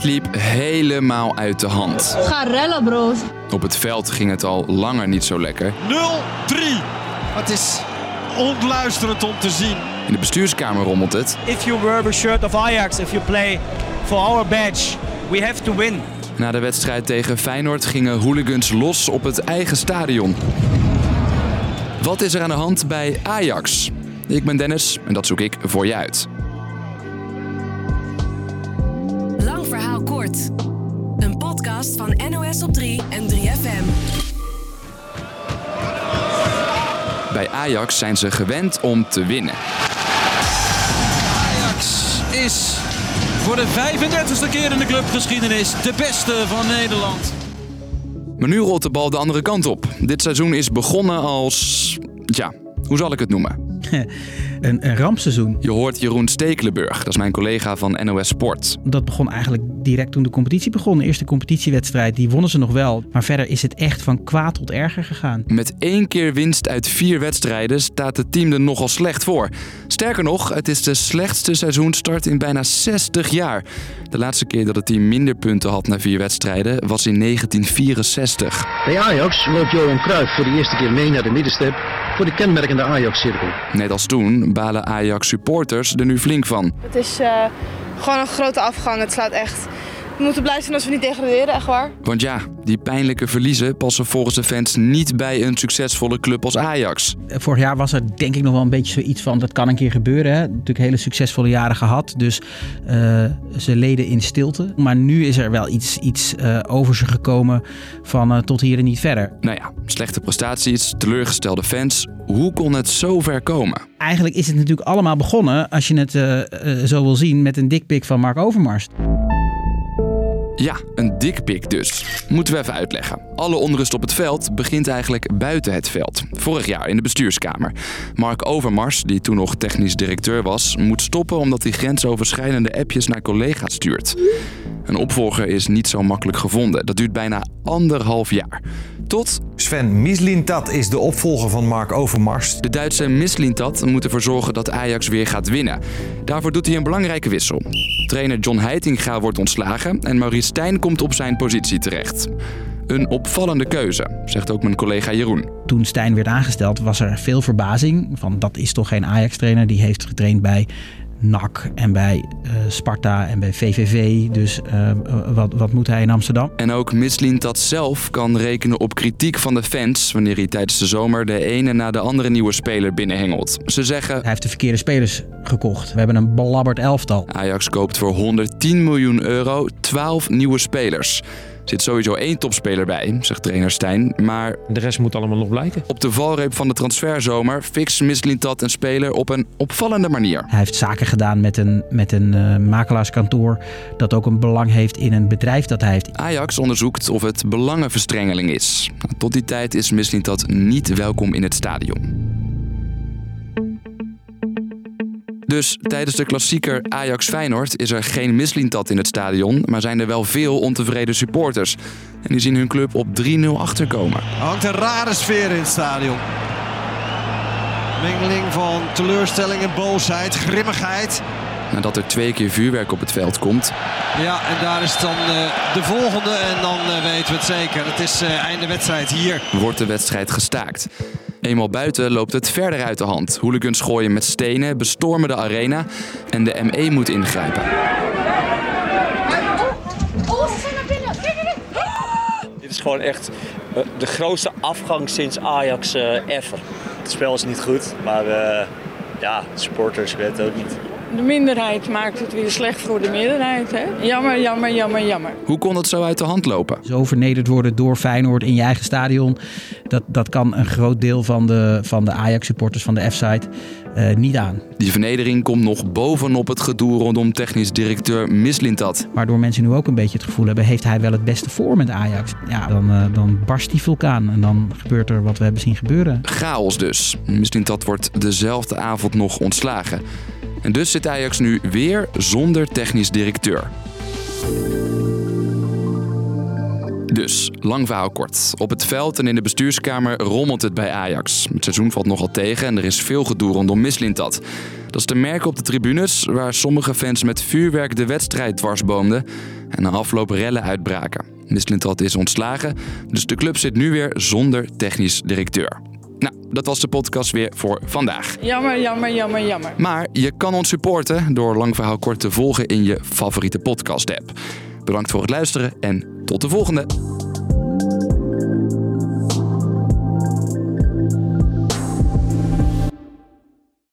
Het liep helemaal uit de hand. Ga rellen, bro. Op het veld ging het al langer niet zo lekker. 0-3. Het is onluisterend om te zien. In de bestuurskamer rommelt het. If you wear a shirt of Ajax, if you play for our badge, we have to win. Na de wedstrijd tegen Feyenoord gingen hooligans los op het eigen stadion. Wat is er aan de hand bij Ajax? Ik ben Dennis en dat zoek ik voor je uit. Een podcast van NOS op 3 en 3FM. Bij Ajax zijn ze gewend om te winnen. Ajax is voor de 35ste keer in de clubgeschiedenis de beste van Nederland. Maar nu rolt de bal de andere kant op. Dit seizoen is begonnen als. Ja, hoe zal ik het noemen? een, een rampseizoen. Je hoort Jeroen Stekelenburg, dat is mijn collega van NOS Sport. Dat begon eigenlijk direct toen de competitie begon. De eerste competitiewedstrijd, die wonnen ze nog wel. Maar verder is het echt van kwaad tot erger gegaan. Met één keer winst uit vier wedstrijden staat het team er nogal slecht voor. Sterker nog, het is de slechtste seizoenstart in bijna 60 jaar. De laatste keer dat het team minder punten had na vier wedstrijden was in 1964. Bij Ajax loopt Johan Cruijff voor de eerste keer mee naar de middenstip voor de kenmerkende Ajax-cirkel. Net als toen balen Ajax-supporters er nu flink van. Het is uh, gewoon een grote afgang. Het slaat echt. We moeten blij zijn als we niet degraderen, echt waar. Want ja, die pijnlijke verliezen passen volgens de fans niet bij een succesvolle club als Ajax. Vorig jaar was er denk ik nog wel een beetje zoiets van dat kan een keer gebeuren. Hè? Natuurlijk hele succesvolle jaren gehad, dus uh, ze leden in stilte. Maar nu is er wel iets, iets uh, over ze gekomen van uh, tot hier en niet verder. Nou ja, slechte prestaties, teleurgestelde fans. Hoe kon het zo ver komen? Eigenlijk is het natuurlijk allemaal begonnen, als je het zo wil zien, met een dikpik van Mark Overmars. Ja, een dikpik dus. Moeten we even uitleggen. Alle onrust op het veld begint eigenlijk buiten het veld. Vorig jaar in de bestuurskamer. Mark Overmars, die toen nog technisch directeur was, moet stoppen omdat hij grensoverschrijdende appjes naar collega's stuurt. Een opvolger is niet zo makkelijk gevonden. Dat duurt bijna anderhalf jaar. Tot... Sven Mislintat is de opvolger van Mark Overmars. De Duitse Mislintat moet ervoor zorgen dat Ajax weer gaat winnen. Daarvoor doet hij een belangrijke wissel. Trainer John Heitinga wordt ontslagen en Maurice Stijn komt op zijn positie terecht. Een opvallende keuze, zegt ook mijn collega Jeroen. Toen Stijn werd aangesteld was er veel verbazing. Van dat is toch geen Ajax-trainer, die heeft getraind bij NAC en bij uh, Sparta en bij VVV. Dus uh, wat, wat moet hij in Amsterdam? En ook Mislintat zelf kan rekenen op kritiek van de fans... wanneer hij tijdens de zomer de ene na de andere nieuwe speler binnenhengelt. Ze zeggen... Hij heeft de verkeerde spelers gekocht. We hebben een belabberd elftal. Ajax koopt voor 110 miljoen euro 12 nieuwe spelers zit sowieso één topspeler bij, zegt trainer Stijn. Maar de rest moet allemaal nog blijken. Op de valreep van de transferzomer fixt Mislintat een speler op een opvallende manier. Hij heeft zaken gedaan met een, met een uh, makelaarskantoor dat ook een belang heeft in een bedrijf dat hij heeft. Ajax onderzoekt of het belangenverstrengeling is. Tot die tijd is Mislintat niet welkom in het stadion. Dus tijdens de klassieker Ajax-Feyenoord is er geen mislintat in het stadion, maar zijn er wel veel ontevreden supporters. En die zien hun club op 3-0 achterkomen. Er hangt een rare sfeer in het stadion. Mengeling van teleurstelling en boosheid, grimmigheid. Nadat er twee keer vuurwerk op het veld komt. Ja, en daar is dan uh, de volgende en dan uh, weten we het zeker. Het is uh, einde wedstrijd hier. Wordt de wedstrijd gestaakt. Eenmaal buiten loopt het verder uit de hand. Hooligans gooien met stenen, bestormen de arena en de ME moet ingrijpen. Dit is gewoon echt de grootste afgang sinds Ajax uh, ever. Het spel is niet goed, maar uh, ja, supporters weten ook niet. De minderheid maakt het weer slecht voor de meerderheid. Hè? Jammer, jammer, jammer, jammer. Hoe kon het zo uit de hand lopen? Zo vernederd worden door Feyenoord in je eigen stadion. Dat, dat kan een groot deel van de, van de Ajax-supporters van de F-site uh, niet aan. Die vernedering komt nog bovenop het gedoe rondom technisch directeur Mislintat. Waardoor mensen nu ook een beetje het gevoel hebben... heeft hij wel het beste voor met Ajax? Ja, dan, uh, dan barst die vulkaan en dan gebeurt er wat we hebben zien gebeuren. Chaos dus. Mislintat wordt dezelfde avond nog ontslagen. En dus zit Ajax nu weer zonder technisch directeur. Dus, lang verhaal kort. Op het veld en in de bestuurskamer rommelt het bij Ajax. Het seizoen valt nogal tegen en er is veel gedoe rondom Mislintat. Dat is te merken op de tribunes, waar sommige fans met vuurwerk de wedstrijd dwarsboomden en na afloop rellen uitbraken. Mislintat is ontslagen, dus de club zit nu weer zonder technisch directeur. Nou, dat was de podcast weer voor vandaag. Jammer, jammer, jammer, jammer. Maar je kan ons supporten door Lang Verhaal Kort te volgen in je favoriete podcast-app. Bedankt voor het luisteren en tot de volgende.